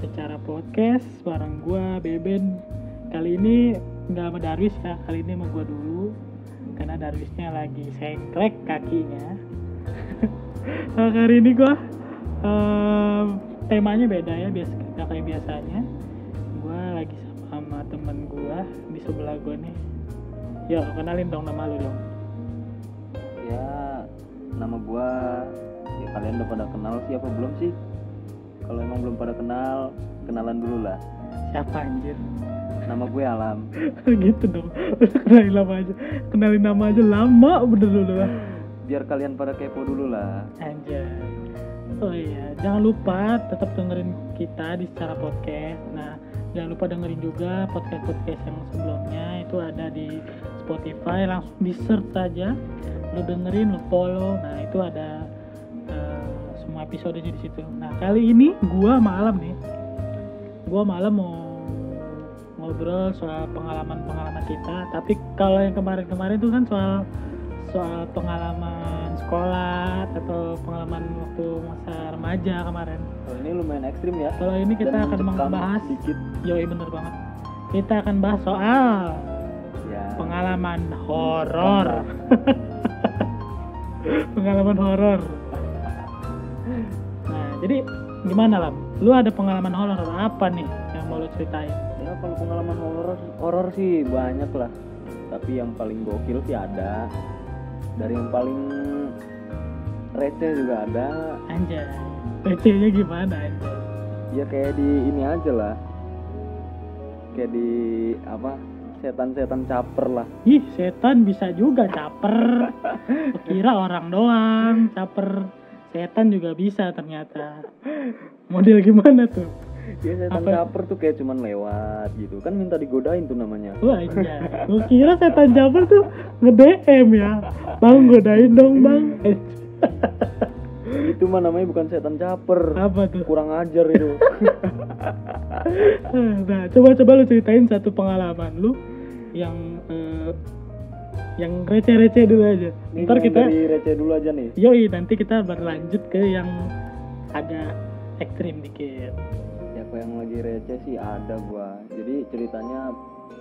Secara Podcast bareng gua Beben. Kali ini nggak sama Darwis ya, kali ini sama gua dulu. Karena Darwisnya lagi sengklek kakinya. Nah, hari ini gua em, temanya beda ya, biasa nggak kayak biasanya. Gua lagi sama temen gua di sebelah gua nih. Yo, kenalin dong nama lu dong. ya nama gua ya kalian udah pada kenal sih apa belum sih kalau emang belum pada kenal kenalan dulu lah Siapa anjir? nama gue Alam gitu dong. kenalin nama aja. Kenalin nama aja lama bener dulu lah. biar kalian pada kepo dulu lah Anjay. Oh iya, jangan lupa tetap dengerin kita di secara podcast. Nah, jangan lupa dengerin juga podcast-podcast yang sebelumnya itu ada di Spotify. Langsung di search saja, lu dengerin, lu follow. Nah, itu ada episodenya di situ. Nah, kali ini gua malam nih, gua malam mau ngobrol soal pengalaman-pengalaman kita. Tapi kalau yang kemarin-kemarin itu kan soal soal pengalaman sekolah atau pengalaman waktu masa remaja kemarin. kalau ini lumayan ekstrim ya Kalau ini kita Dan akan membahas, sedikit yoi bener banget. Kita akan bahas soal ya pengalaman horor. pengalaman horor. Jadi gimana lah? Lu ada pengalaman horor apa nih yang mau lu ceritain? ya kalau pengalaman horor horor sih banyak lah tapi yang paling gokil sih ada dari yang paling receh juga ada Anjay. Recehnya gimana anjay? ya kayak di ini aja lah kayak di apa setan-setan caper lah Ih, setan bisa juga caper. Kira orang doang caper. Setan juga bisa ternyata. Model gimana tuh? ya setan Apa? caper tuh kayak cuman lewat gitu kan minta digodain tuh namanya Wah, iya. Gue kira setan caper tuh nge-DM ya. Bang, godain dong, Bang. Eh, itu mah namanya bukan setan caper apa tuh? kurang ajar itu Nah, coba-coba lu ceritain satu pengalaman lu yang eh, yang receh-receh dulu aja. Ini Ntar kita dari receh dulu aja nih Yoi, nanti kita berlanjut ke yang agak ekstrim dikit. ya kalau yang lagi receh sih ada gua jadi ceritanya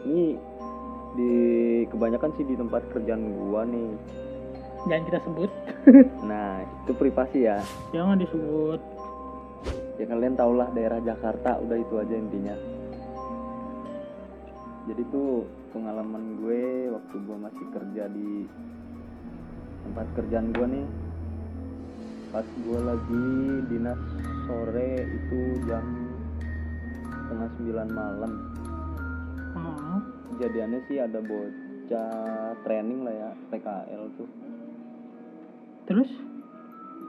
ini di kebanyakan sih di tempat kerjaan gua nih Jangan kita sebut, nah itu privasi ya jangan disebut. ya kalian tau lah daerah Jakarta udah itu aja intinya jadi tuh pengalaman gue waktu gue masih kerja di tempat kerjaan gue nih. Pas gue lagi dinas sore itu jam setengah sembilan malam. Oh, kejadiannya sih ada bocah training lah ya PKL tuh. Terus?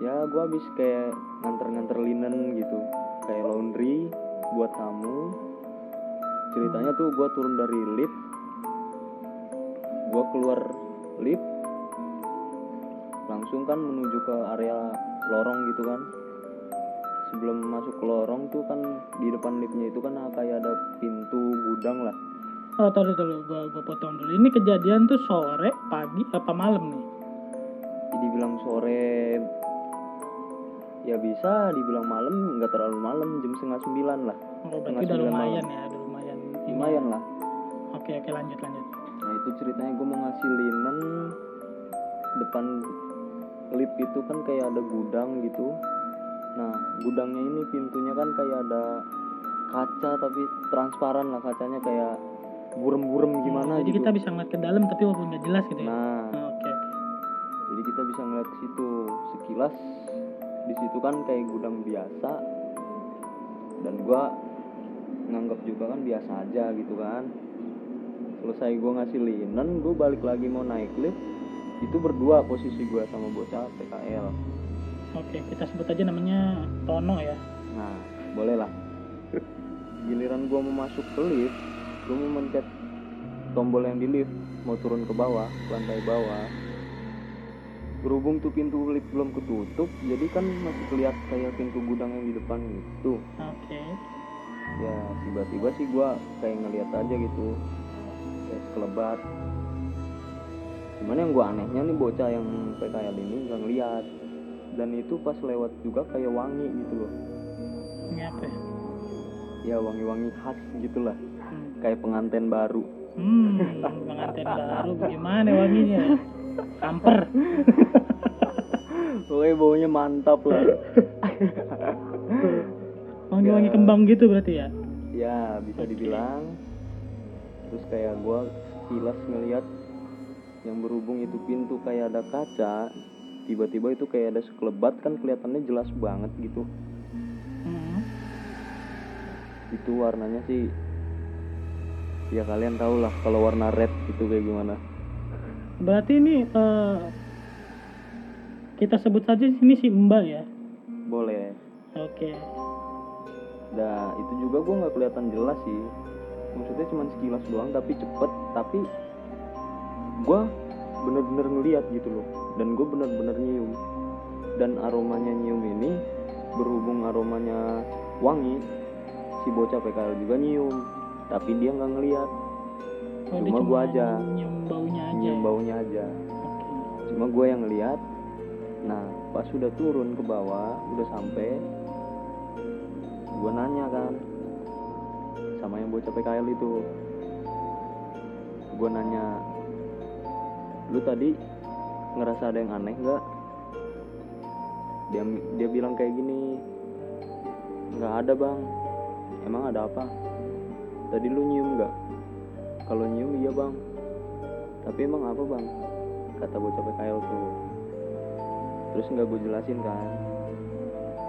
ya gue habis kayak nganter-nganter linen gitu kayak laundry buat tamu. Ceritanya tuh gue turun dari lift gue keluar lift langsung kan menuju ke area lorong gitu kan sebelum masuk ke lorong tuh kan di depan liftnya itu kan kayak ada pintu gudang lah Oh, tahu dulu, gua, gua potong dulu. Ini kejadian tuh sore, pagi, apa malam nih? jadi bilang sore ya bisa dibilang malam nggak terlalu malam jam setengah sembilan lah Oh, berarti udah lumayan malam. ya, udah lumayan. lumayan lah Oke, oke lanjut lanjut. Itu ceritanya gue mau ngasih linen depan lift itu kan kayak ada gudang gitu. Nah gudangnya ini pintunya kan kayak ada kaca tapi transparan lah kacanya kayak burem-burem gimana Jadi gitu. kita bisa ngeliat ke dalam tapi walaupun nggak jelas gitu ya. Nah Oh, Oke, oke. jadi kita bisa ngeliat ke situ sekilas di situ kan kayak gudang biasa dan gua nganggap juga kan biasa aja gitu kan selesai gua ngasih linen gue balik lagi mau naik lift itu berdua posisi gua sama bocah PKL Oke, kita sebut aja namanya Tono ya. nah boleh lah. Giliran gua mau masuk ke lift gua mau mencet tombol yang di lift mau turun ke bawah ke lantai bawah. Berhubung tuh pintu lift belum ketutup jadi kan masih kelihatan kayak pintu gudang yang di depan gitu oke. Ya tiba-tiba sih gua kayak ngeliat aja gitu kayak sekelebat cuman yang gua anehnya nih bocah yang PKL ini nggak ngeliat. Dan itu pas lewat juga kayak wangi gitu loh. Ini apa ya? Ya wangi-wangi khas gitulah. Hmm. kayak pengantin baru. Hmm, pengantin baru gimana wanginya? Kamper. Pokoknya baunya mantap lah. Wangi-wangi kembang gitu berarti ya? ya bisa dibilang terus kayak gua sekilas ngeliat yang berhubung itu pintu kayak ada kaca tiba-tiba itu kayak ada sekelebat kan kelihatannya jelas banget gitu Hmm. itu warnanya sih ya kalian tau lah kalau warna red itu kayak gimana Berarti ini eh, kita sebut saja ini si Mbak ya? boleh Oke. Nah itu juga gue nggak kelihatan jelas sih Maksudnya cuma sekilas doang tapi cepet Tapi gue bener-bener ngeliat gitu loh Dan gue bener-bener nyium Dan aromanya nyium ini Berhubung aromanya wangi Si bocah PKL juga nyium Tapi dia nggak ngeliat Oh, dia Cuma gua aja. Nyium baunya aja. Nyium ya? baunya aja Oke. Cuma gue yang ngeliat Nah pas sudah turun ke bawah Udah sampai Gue nanya kan Sama yang bocah PKL itu Gue nanya Lu tadi ngerasa ada yang aneh nggak? Dia, dia bilang kayak gini nggak ada bang Emang ada apa? Tadi lu nyium nggak? Kalau nyium iya bang Tapi emang apa bang? kata bocah PKL tuh terus nggak gue jelasin kan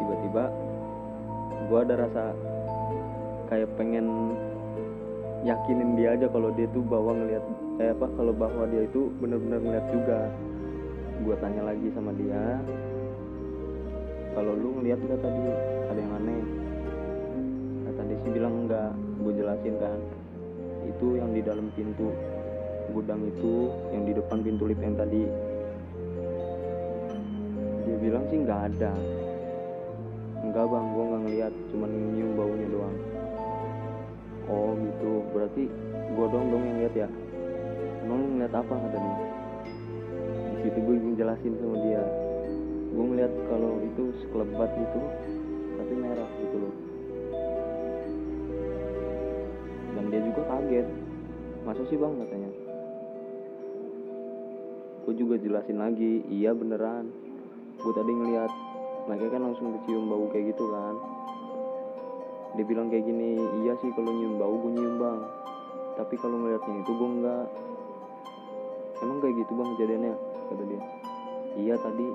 tiba-tiba gue ada rasa kayak pengen yakinin dia aja kalau dia tuh bawa ngelihat kayak apa kalau bahwa dia itu bener-bener ngeliat juga. Gue tanya lagi sama dia kalau lu ngeliat nggak tadi? Ada yang aneh. Kata dia sih bilang enggak gue jelasin kan itu yang di dalam pintu gudang itu yang di depan pintu lift yang tadi. Dia bilang sih nggak ada. Enggak bang gua nggak ngeliat cuman nyium baunya doang oh gitu. Berarti gua dong dong yang lihat ya? Emang ngeliat apa kata dia? Di situ gue jelasin sama dia. Gue ngeliat kalau itu sekelebat gitu tapi merah gitu loh. Dan dia juga kaget. Masa sih bang katanya? Gue juga jelasin lagi iya beneran. Gue tadi ngeliat mereka kan langsung kecium bau kayak gitu kan dia bilang kayak gini iya sih kalau nyium bau gue nyium bang. Tapi kalau ngeliatnya itu gue enggak. Emang kayak gitu bang kejadiannya? Kata dia. Iya tadi.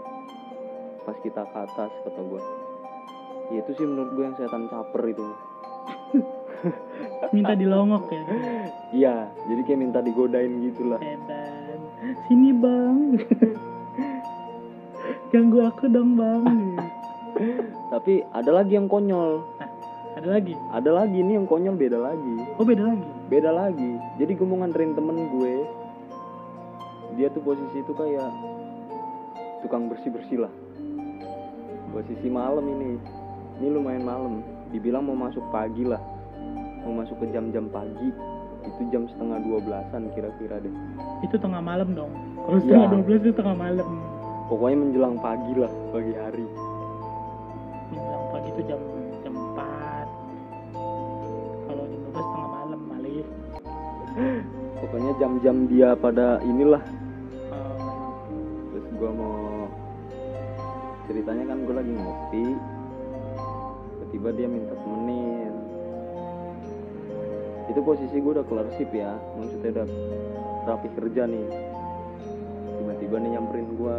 Pas kita ke atas kata gue ya itu sih menurut gue yang setan caper itu Minta dilongok ya. iya jadi kayak minta digodain gitu lah Edan. Sini bang. Ganggu aku dong bang. tapi ada lagi yang konyol Ada lagi? ada lagi nih yang konyol beda lagi Oh beda lagi. beda lagi jadi gue mau nganterin temen gue dia tuh posisi itu kayak tukang bersih bersih lah posisi malam ini ini lumayan malam dibilang mau masuk pagi lah mau masuk ke jam-jam pagi itu jam setengah dua belasan kira-kira deh Itu tengah malam dong. Kalau Iya. setengah dua belas itu tengah malam. pokoknya menjelang pagi lah pagi hari Menjelang pagi itu jam jam-jam dia pada inilah. Terus gue mau ceritanya kan gue lagi ngopi. Tiba-tiba dia minta temenin. Itu posisi gue udah kelar sip ya. Maksudnya udah rapi kerja nih. Tiba-tiba nih nyamperin gue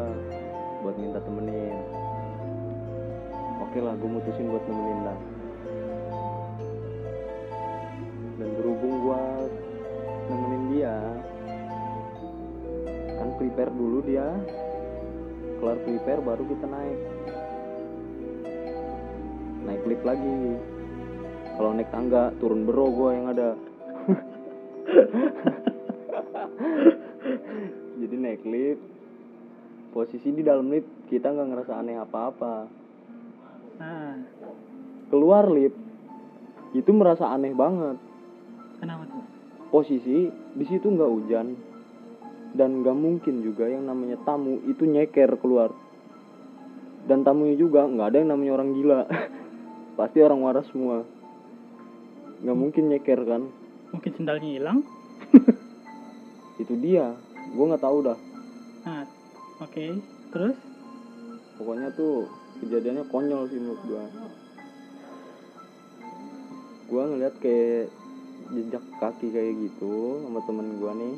buat minta temenin. Oke lah gue mutusin buat nemenin lah prepare dulu dia. Kelar prepare baru kita naik. Naik lift lagi. Kalau naik tangga turun bero gua yang ada. Jadi naik lift posisi di dalam lift kita nggak ngerasa aneh apa-apa. Nah keluar lift itu merasa aneh banget. Kenapa tuh? Posisi di situ nggak hujan dan nggak mungkin juga yang namanya tamu itu nyeker keluar. Dan tamunya juga nggak ada yang namanya orang gila. Pasti orang waras semua. Nggak mungkin nyeker kan? Mungkin sendalnya hilang itu dia. Gue nggak tahu dah. Nah oke. Terus? Pokoknya tuh kejadiannya konyol sih menurut gua. Gua ngeliat kayak jejak kaki kayak gitu sama temen gua nih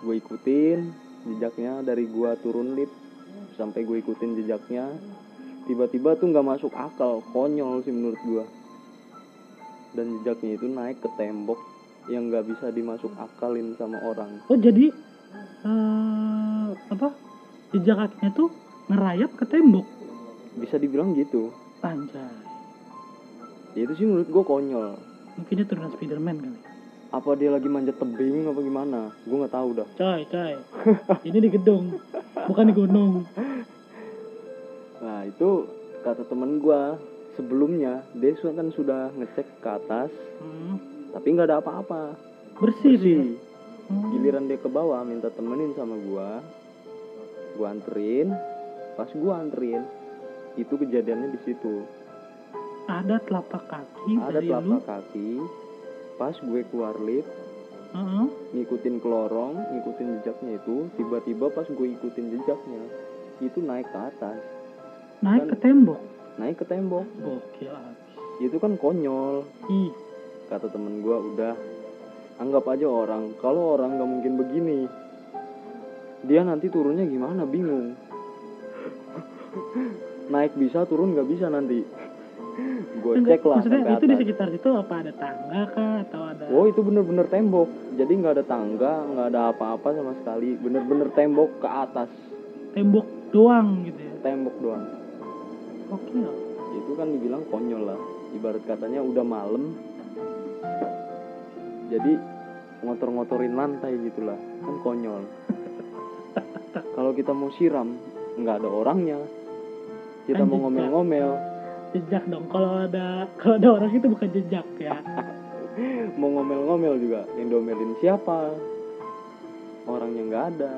gue ikutin jejaknya dari gua turun lift sampai gue ikutin jejaknya. Tiba-tiba tuh nggak masuk akal konyol sih menurut gua. Dan jejaknya itu naik ke tembok yang nggak bisa dimasuk akalin sama orang. Oh jadi eh apa? Jejak kakinya tuh ngerayap ke tembok? Bisa dibilang gitu. Anjay. Ya itu sih menurut gue konyol. Mungkin dia turunan Spiderman kali apa dia lagi manjat tebing apa gimana? Gue nggak tahu dah. Coy coy. Ini di gedung bukan di gunung. Nah itu kata temen gue sebelumnya dia kan sudah ngecek ke atas hmm. tapi nggak ada apa-apa. Bersih, bersih. Hmm. giliran dia ke bawah minta temenin sama gue gue anterin. Pas gue anterin itu kejadiannya di situ. Ada telapak kaki ada dari lu? telapak kaki pas gue keluar lift Heeh. ngikutin ke lorong ngikutin jejaknya itu tiba-tiba pas gue ikutin jejaknya itu naik ke atas. Naik Kan- ke tembok? Naik ke tembok. Gokil. Abis itu kan konyol. Ih. Kata temen gua udah anggap aja orang. Kalau orang nggak mungkin begini dia nanti turunnya gimana? Bingung. Naik bisa turun nggak bisa nanti gue cek lah maksudnya itu di atas. sekitar situ apa ada tangga kah atau ada oh itu bener-bener tembok. Jadi nggak ada tangga nggak ada apa-apa sama sekali. Bener-bener tembok ke atas. Tembok doang gitu ya? Tembok doang. Gokil. Itu kan dibilang konyol lah. Ibarat katanya udah malam. Jadi ngotor-ngotorin lantai gitulah. Kan konyol. Kalau kita mau siram nggak ada orangnya. Kita Kan mau ngomel-ngomel jejak dong. Kalau ada kalau ada orang itu bukan jejak ya. Mau ngomel-ngomel juga. Yang domelin siapa? Orang yang nggak ada.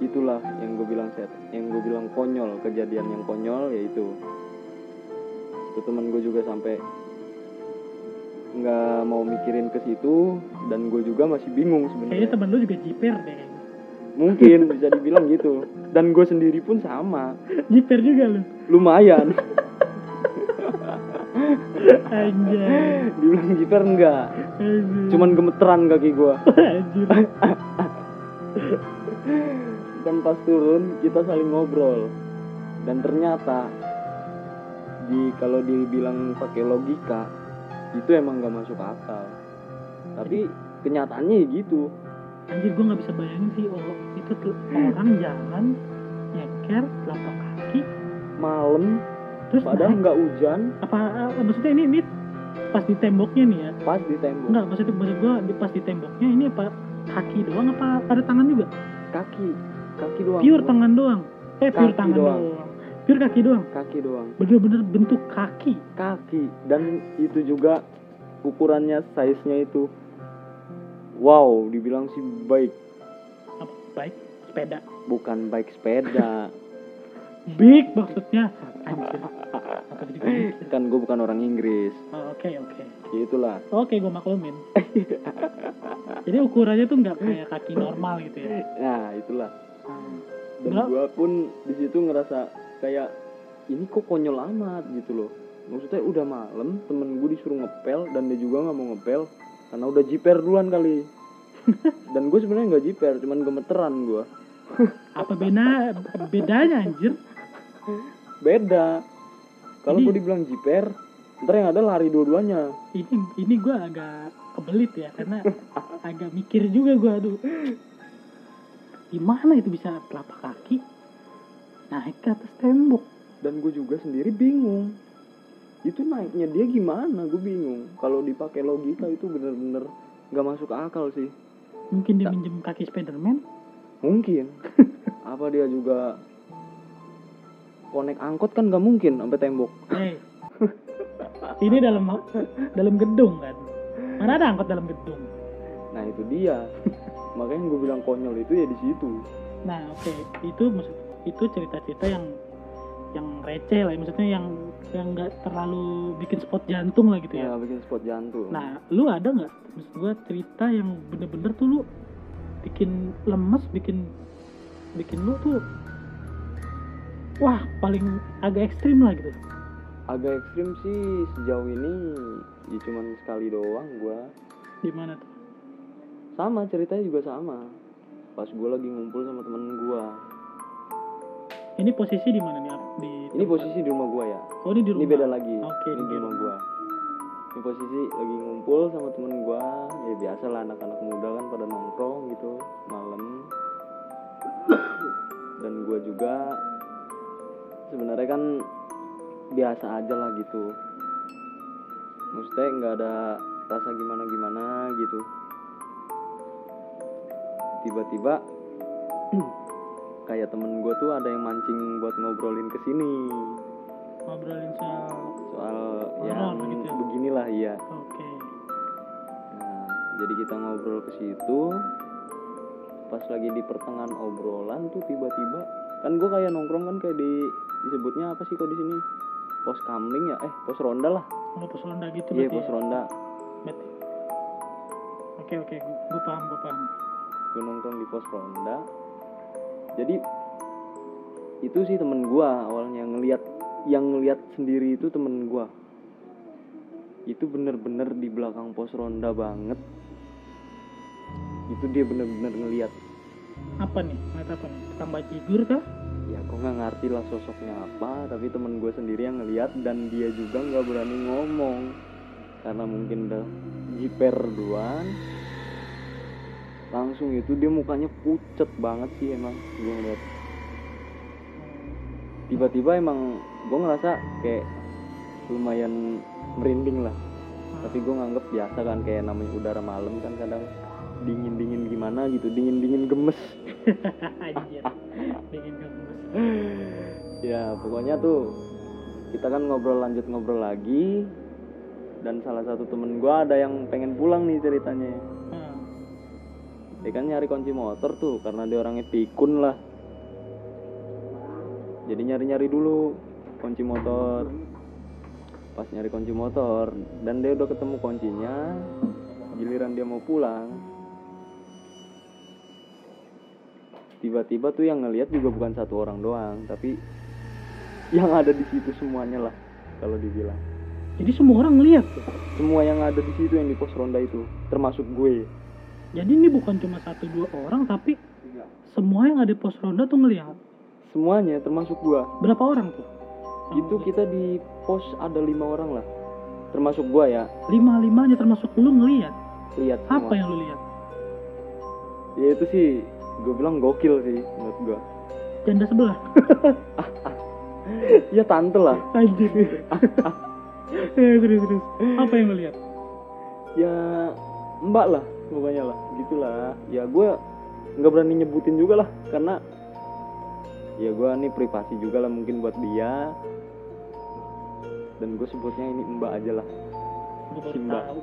Itulah yang gue bilang set yang gue bilang konyol kejadian yang konyol yaitu itu teman gue juga sampai nggak mau mikirin ke situ dan gue juga masih bingung kayaknya sebenarnya temen lu juga jiper deh mungkin bisa dibilang gitu. Dan gue sendiri pun sama. Jiper juga lu? Lumayan. Anjay. Dibilang jiper enggak. Anjir. cuman gemeteran kaki gue anjir. Dan pas turun kita saling ngobrol. Dan ternyata di kalau dibilang pakai logika itu emang nggak masuk akal. Tapi kenyataannya ya gitu anjir gue nggak bisa bayangin sih oh, itu tuh orang jalan nyeker telapak kaki malam terus padahal naik. nggak hujan. Apa eh, maksudnya ini ini pas di temboknya nih ya? Pas di tembok. Enggak maksudnya maksud gue di pas di temboknya ini apa kaki doang apa ada tangan juga? Kaki kaki doang. Pure tangan doang. Eh pure Kaki tangan doang. doang. pure kaki doang? Kaki doang. Bener-bener bentuk kaki. Kaki dan itu juga ukurannya size nya itu wow dibilang sih baik. Apa? Baik? Sepeda? Bukan baik sepeda. Big maksudnya? Kan gue bukan orang Inggris. Oh, oke oke. Ya itulah. Oke gue maklumin. Jadi ukurannya tuh nggak kayak kaki normal gitu ya? Nah itulah. Hmm. dan gue pun di situ ngerasa kayak ini kok konyol amat gitu loh. Maksudnya udah malam temen gue disuruh ngepel dan dia juga nggak mau ngepel karena udah jiper duluan kali. Dan gue sebenarnya nggak jiper cuman gemeteran gue apa beda bedanya anjir? Beda. Kalau gue dibilang jiper ntar yang ada lari dua-duanya. Ini ini gue agak kebelit ya karena agak mikir juga gue aduh. Gimana itu bisa telapak kaki? Naik ke atas tembok. Dan gue juga sendiri bingung itu naiknya dia gimana? Gue bingung. Kalau dipakai logika itu bener-bener nggak masuk akal sih. Mungkin dia Tak. minjem kaki Spiderman? Mungkin. Apa dia juga konek angkot kan nggak mungkin sampai tembok. Hei. ini dalam dalam gedung kan? Mana ada angkot dalam gedung? Nah itu dia. Makanya gue bilang konyol itu ya di situ. Nah oke. Itu maksud itu cerita-cerita yang yang receh lah maksudnya yang yang nggak terlalu bikin spot jantung lah gitu ya. Ya bikin spot jantung. Nah lu ada nggak? Maksud gua cerita yang bener-bener tuh lu bikin lemes bikin bikin lu tuh wah paling agak ekstrim lah gitu. Agak ekstrim sih sejauh ini ya cuman sekali doang gue di mana tuh? Sama ceritanya juga sama. Pas gue lagi ngumpul sama temen gue ini posisi di mana nih di ini tempat- posisi di rumah gue ya. Oh ini di rumah. ini beda lagi. Oke, ini ini di rumah gue ini posisi lagi ngumpul sama temen gue ya biasa lah anak-anak muda kan pada nongkrong gitu malam. Dan gue juga sebenarnya kan biasa aja lah gitu. Maksudnya nggak ada rasa gimana gimana gitu. Tiba-tiba kayak temen gue tuh ada yang mancing buat ngobrolin ke sini. Ngobrolin soal soal yang gitu ya? beginilah iya. Oke. Nah jadi kita ngobrol ke situ. Pas lagi di pertengahan obrolan tuh tiba-tiba kan gue kayak nongkrong kan kayak di disebutnya apa sih kok di sini? Pos kamling ya? Eh pos ronda lah. Kalau pos ronda gitu iya berarti pos ya? ronda. Berarti. oke oke gue paham gue paham. Gue nongkrong di pos ronda jadi itu sih temen gua awalnya ngelihat yang ngelihat sendiri itu temen gua. Itu bener-bener di belakang pos ronda banget. Itu dia bener-bener ngelihat apa nih? Ngeliat apa nih? Tambah jigur kah? Ya kok nggak ngerti lah sosoknya apa tapi temen gue sendiri yang ngelihat dan dia juga nggak berani ngomong. Karena mungkin udah jiper duluan langsung itu dia mukanya pucet banget sih emang gue ngeliat tiba-tiba emang gue ngerasa kayak lumayan merinding lah tapi gue nganggep biasa kan kayak namanya udara malam kan kadang dingin dingin gimana gitu dingin dingin gemes. Bikin gemes. ya pokoknya tuh kita kan ngobrol lanjut ngobrol lagi dan salah satu temen gua ada yang pengen pulang nih ceritanya. Dia kan nyari kunci motor tuh karena dia orangnya pikun lah. Jadi nyari nyari dulu kunci motor. Pas nyari kunci motor dan dia udah ketemu kuncinya giliran dia mau pulang. Tiba-tiba tuh yang ngelihat juga bukan satu orang doang tapi yang ada di situ semuanya lah kalau dibilang. Jadi semua orang ngeliat? Tuh. semua yang ada di situ yang di pos ronda itu termasuk gue Jadi ini bukan cuma satu dua orang tapi semua yang ada di pos ronda tuh ngeliat. semuanya termasuk gua Berapa orang tuh? itu kita di pos ada lima orang lah termasuk gua ya lima limanya termasuk lu ngeliat. lihat Apa semua yang lu lihat? ya itu sih gue bilang gokil sih menurut gua Janda sebelah. ya tante lah Anjir. ya serius serius. Apa yang lu lihat? ya mbak lah pokoknya lah gitulah ya gua nggak berani nyebutin juga lah karena ya gua nih privasi juga lah mungkin buat dia dan gue sebutnya ini mbak aja lah Gue Simba. tahu.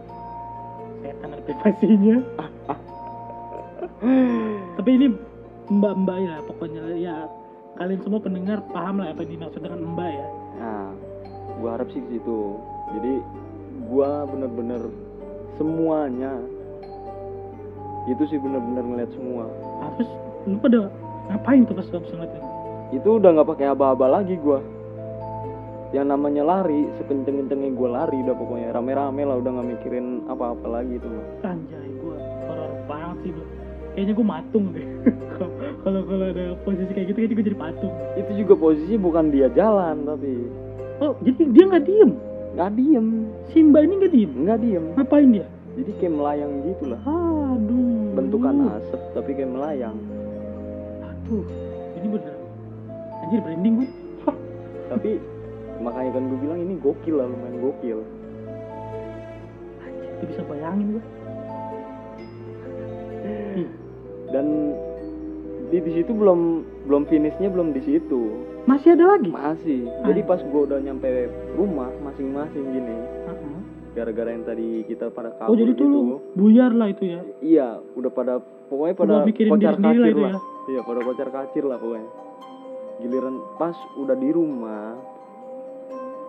Setan ada privasinya. Tapi ini mbak-mbak ya pokoknya ya kalian semua pendengar paham lah apa yang dimaksud dengan mbak ya. Nah, gua harap sih ke situ. Jadi gua bener-bener semuanya itu sih bener-bener ngeliat semua. Terus lu pada ngapain tuh pas pas ngeliat itu? Itu udah nggak pakai aba-aba lagi gua. Yang namanya lari, sekenceng-kencengnya gua lari udah pokoknya rame-rame lah udah nggak mikirin apa-apa lagi itu mah. Anjay, gua horor banget sih gua. Kayaknya gua matung deh. Kalau kalau ada posisi kayak gitu kayaknya gua jadi patung. Itu juga posisi bukan dia jalan tapi Oh, jadi dia nggak diem. nggak diem, Simba ini nggak diem. nggak diem. Ngapain dia? Jadi kayak melayang gitu lah. Aduh. Bentukan asap tapi kayak melayang. Aduh, ini bener. Anjir branding gue. Tapi makanya kan gue bilang ini gokil lah lumayan gokil. Anjir, itu bisa bayangin gue. dan di di situ belum belum finishnya belum di situ Masih ada lagi? masih jadi pas gue udah nyampe rumah masing-masing gini. Gara-gara yang tadi kita pada kabur Oh jadi tuh gitu. buyar lah itu ya? iya udah pada pokoknya pada kocar lah kacir itu lah. ya? iya pada kocar kacir lah pokoknya. Giliran pas udah di rumah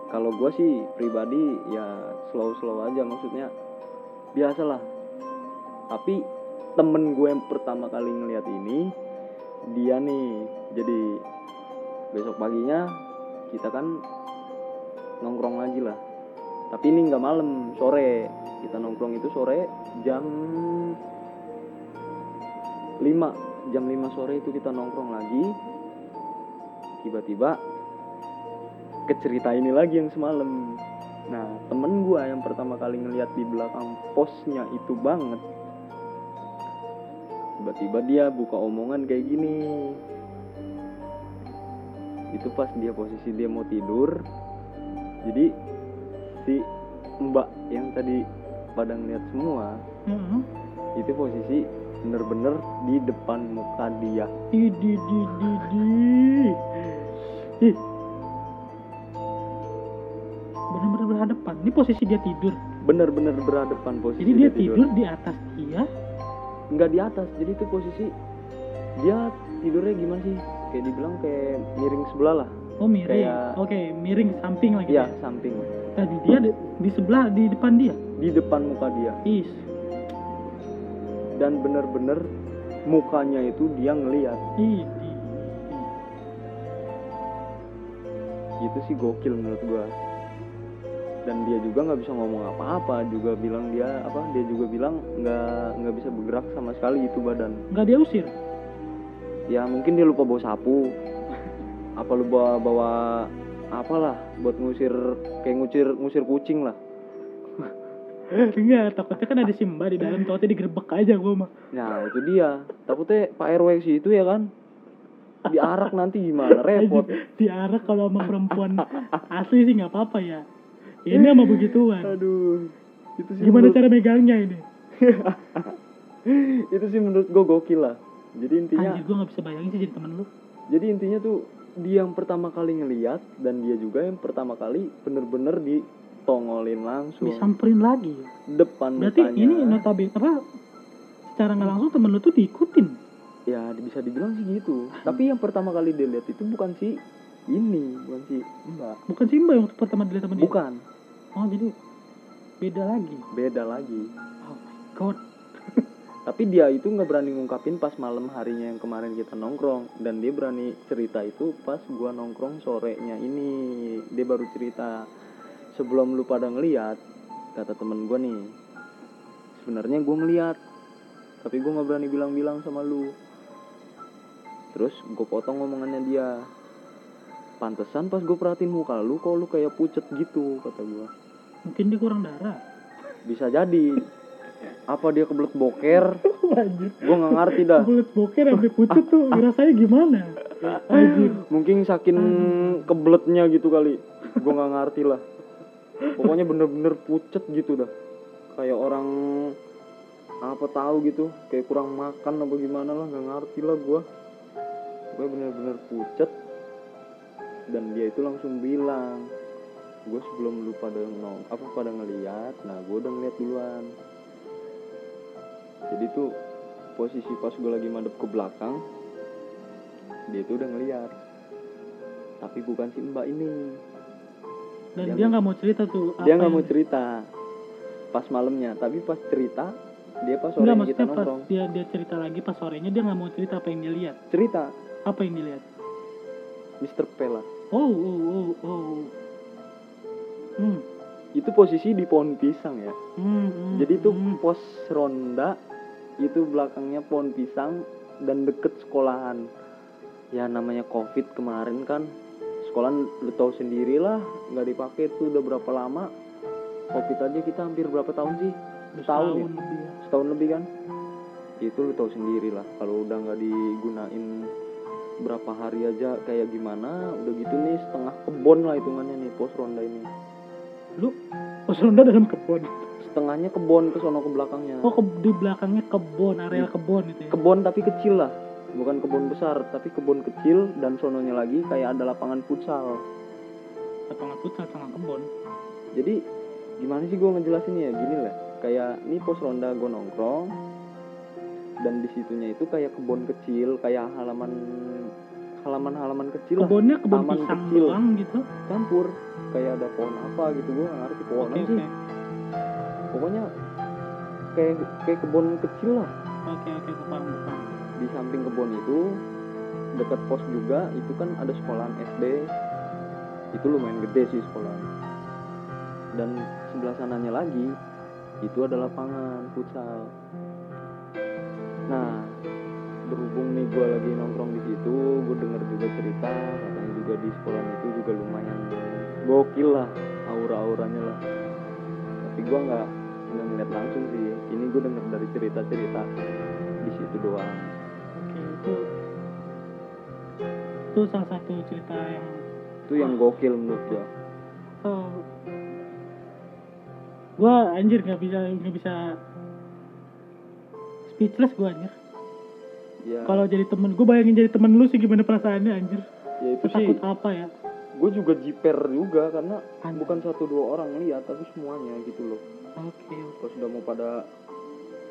kalau gue sih pribadi ya slow slow aja maksudnya. Biasalah. Tapi temen gue yang pertama kali ngeliat ini dia nih jadi besok paginya kita kan nongkrong lagi lah tapi ini nggak malam sore. Kita nongkrong itu sore jam 5 jam 5 sore itu kita nongkrong lagi. Tiba-tiba kecerita ini lagi yang semalam. Nah temen gua yang pertama kali ngeliat di belakang posnya itu banget. Tiba-tiba dia buka omongan kayak gini. Itu pas dia posisi dia mau tidur. Jadi si mbak yang tadi pada ngeliat semua Heeh. itu posisi bener-bener di depan muka dia Idi di di di. Ih. Benar-benar berhadapan. Ini posisi dia tidur. bener-bener berhadapan posisi Jadi dia tidur di atas dia. nggak di atas jadi itu posisi dia tidurnya gimana sih kayak dibilang kayak miring sebelah lah Oh miring. Kayak- Oke, miring samping lagi. iya ya. samping Tadi dia di, di sebelah di depan dia. di depan muka dia Is. dan bener-bener mukanya itu dia ngeliat itu sih gokil menurut gua dan dia juga nggak bisa ngomong apa-apa juga bilang dia apa dia juga bilang nggak nggak bisa bergerak sama sekali itu badan Enggak dia usir. ya mungkin dia lupa bawa sapu apa lu bawa bawa apalah buat ngusir kayak ngusir ngusir kucing lah Enggak, takutnya kan ada Simba di dalam, takutnya digerebek aja gua mah. nah itu dia takutnya Pak RW sih itu ya kan diarak nanti gimana repot Diarak kalau sama perempuan asli sih nggak apa-apa ya. Ini sama begituan. aduh itu sih Gimana menurut, cara megangnya ini? itu sih menurut gue gokil lah jadi intinya Anjir, gue gak bisa bayangin sih jadi temen lu. jadi intinya tuh dia yang pertama kali ngeliat dan dia juga yang pertama kali bener-bener ditongolin langsung Disamperin lagi. depan Berarti mukanya ini notabene apa? Secara nggak langsung temen lu tuh diikutin. ya bisa dibilang sih gitu tapi yang pertama kali dia lihat itu bukan si ini bukan si mbak Bukan Simba yang waktu pertama dilihat sama dia. bukan Oh jadi beda lagi. beda lagi Oh my god. Tapi dia itu nggak berani ngungkapin pas malam harinya yang kemarin kita nongkrong. Dan dia berani cerita itu pas gua nongkrong sorenya ini. Dia baru cerita sebelum lu pada ngeliat kata temen gua nih sebenarnya gua ngeliat tapi gua nggak berani bilang-bilang sama lu. Terus gue potong ngomongannya dia pantesan pas gue perhatiin muka lu kok lu kayak pucet gitu kata gua. Mungkin dia kurang darah. bisa jadi apa dia kebelet boker? Gua nggak ngerti dah. Kulit boker sampai pucet tuh rasanya gimana? Mungkin saking kebeletnya gitu kali. Gue nggak ngerti lah. Pokoknya bener-bener pucet gitu dah. Kayak orang apa tahu gitu. Kayak kurang makan apa gimana lah nggak ngerti lah gue gue bener-bener pucet. Dan dia itu langsung bilang gue sebelum lu pada nong apa pada ngeliat nah gue udah ngeliat duluan jadi tuh posisi pas gue lagi madep ke belakang dia tuh udah ngeliat tapi bukan si mbak ini Dan Dia dia nggak mau cerita tuh. dia nggak mau cerita pas malamnya tapi pas cerita dia pas sore Enggak kita pas nongkrong dia dia cerita lagi pas sorenya dia nggak mau cerita apa yang dia lihat. cerita Apa yang dilihat? Mr. P lah Oh oh oh oh. Hmm. Itu posisi di pohon pisang ya. Hmm, hmm, jadi itu hmm. pos ronda itu belakangnya pohon pisang dan deket sekolahan. Ya namanya covid kemarin kan. Sekolah lu tahu sendiri lah nggak dipakai tuh udah berapa lama. Covid aja kita hampir berapa tahun sih? Udah setahun ya? setahun lebih ya. setahun lebih kan? Itu lu tahu sendiri lah kalau udah nggak digunain berapa hari aja kayak gimana udah gitu nih setengah kebon lah hitungannya nih pos ronda ini Lu pos ronda dalam kebun. setengahnya kebon ke sono ke belakangnya. Oh ke, di belakangnya kebun, area kebun itu ya. kebon tapi kecil lah. Bukan kebun besar tapi kebun kecil dan sononya lagi kayak ada lapangan futsal. Lapangan futsal sama kebun. Jadi gimana sih gue ngejelasinnya? Ya gini lah. Kayak ini pos ronda gue nongkrong dan di situnya itu kayak kebun kecil kayak halaman halaman halaman kecil lah. Kebunnya kebun taman pisang kecil. doang gitu. Campur. Kayak ada pohon apa gitu gue ngerti pohon oke apa oke. Sih pokoknya kayak kayak kebun kecil lah. Oke oke paham gue paham. Di samping kebun itu dekat pos juga itu kan ada sekolahan SD itu lumayan gede sih sekolah dan sebelah sananya lagi itu ada lapangan futsal. Nah berhubung nih gue lagi nongkrong di situ gue denger juga cerita katanya juga di sekolah itu juga lumayan gokil lah aura-auranya lah. Tapi gue nggak nggak ngeliat langsung sih ini gue denger dari cerita-cerita di situ doang. Oke itu itu salah satu cerita yang itu yang gokil menurut gua. Oh, gue anjir nggak bisa nggak bisa speechless gue anjir ya. Kalau jadi temen gue bayangin jadi temen lu sih gimana perasaannya anjir. Ya itu sih. takut apa ya? Gue juga jiper juga karena Anjir. bukan satu dua orang lihat tapi semuanya gitu loh. Oke pas udah mau pada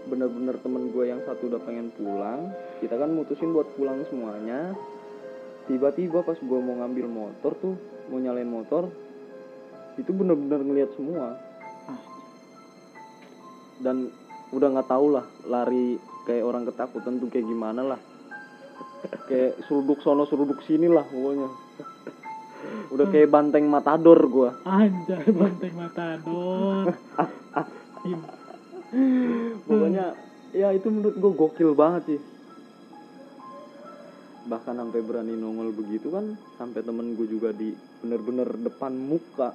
bener-bener temen gue yang satu udah pengen pulang kita kan mutusin buat pulang semuanya. Tiba-tiba pas gue mau ngambil motor tuh mau nyalain motor itu bener-bener ngeliat semua. Ah. dan udah nggak tahu lah lari kayak orang ketakutan tuh kayak gimana lah. Kayak seruduk sono seruduk sini lah pokoknya. Udah kayak banteng matador gua. Anjay banteng matador. Pokoknya ya itu menurut gue gokil banget sih. Bahkan sampai berani nongol begitu kan sampai temen gue juga di bener-bener depan muka.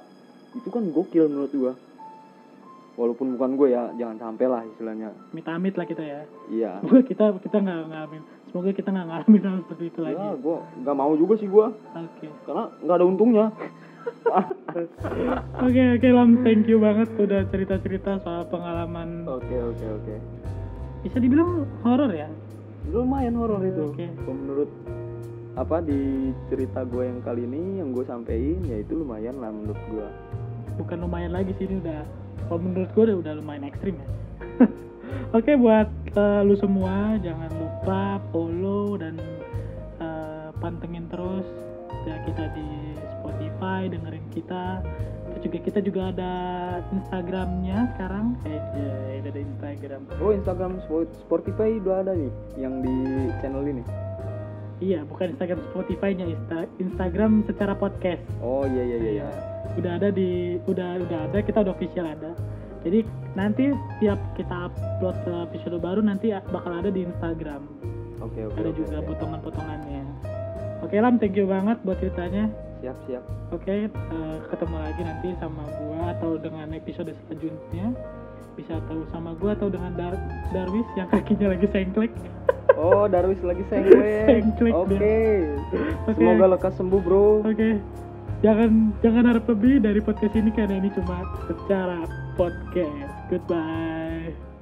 Itu kan gokil menurut gue walaupun bukan gue ya jangan sampai lah istilahnya. Amit-amit lah kita ya. Iya. Semoga kita kita nggak ngalamin. Semoga kita nggak ngalamin hal seperti itu lagi. Ya gue nggak mau juga sih gue oke. Karena nggak ada untungnya. Oke oke lam. Thank you banget udah cerita cerita soal pengalaman. Oke oke oke. Bisa dibilang horor ya? Lumayan horor itu. Oke. Menurut apa di cerita gue yang kali ini yang gue sampein ya itu lumayan lah menurut gue bukan lumayan lagi sih ini udah kalau menurut gue udah, udah lumayan ekstrim ya oke buat eh, lu semua jangan lupa follow dan eh, pantengin terus ya kita di Spotify dengerin kita terus juga kita juga ada Instagramnya sekarang eh ada Instagram Oh Instagram Spo- Spotify udah ada nih yang di channel ini. iya bukan Instagram Spotify-nya Insta- Instagram secara podcast Oh iya iya iya. iya. Udah ada di udah udah ada kita udah official ada jadi nanti tiap kita upload ke episode baru nanti bakal ada di Instagram Oke oke. ada oke, juga oke. potongan-potongannya oke lam thank you banget buat ceritanya Siap siap. oke eh, ketemu lagi nanti sama gua atau dengan episode selanjutnya bisa tahu sama gua atau dengan Dar Darwis yang kakinya lagi sengklek Oh Darwis lagi sengklek. Sengklek Oke. dia. Oke. Semoga lekas sembuh bro. Oke. Jangan jangan harap lebih dari podcast ini karena ini cuma secara podcast. Goodbye.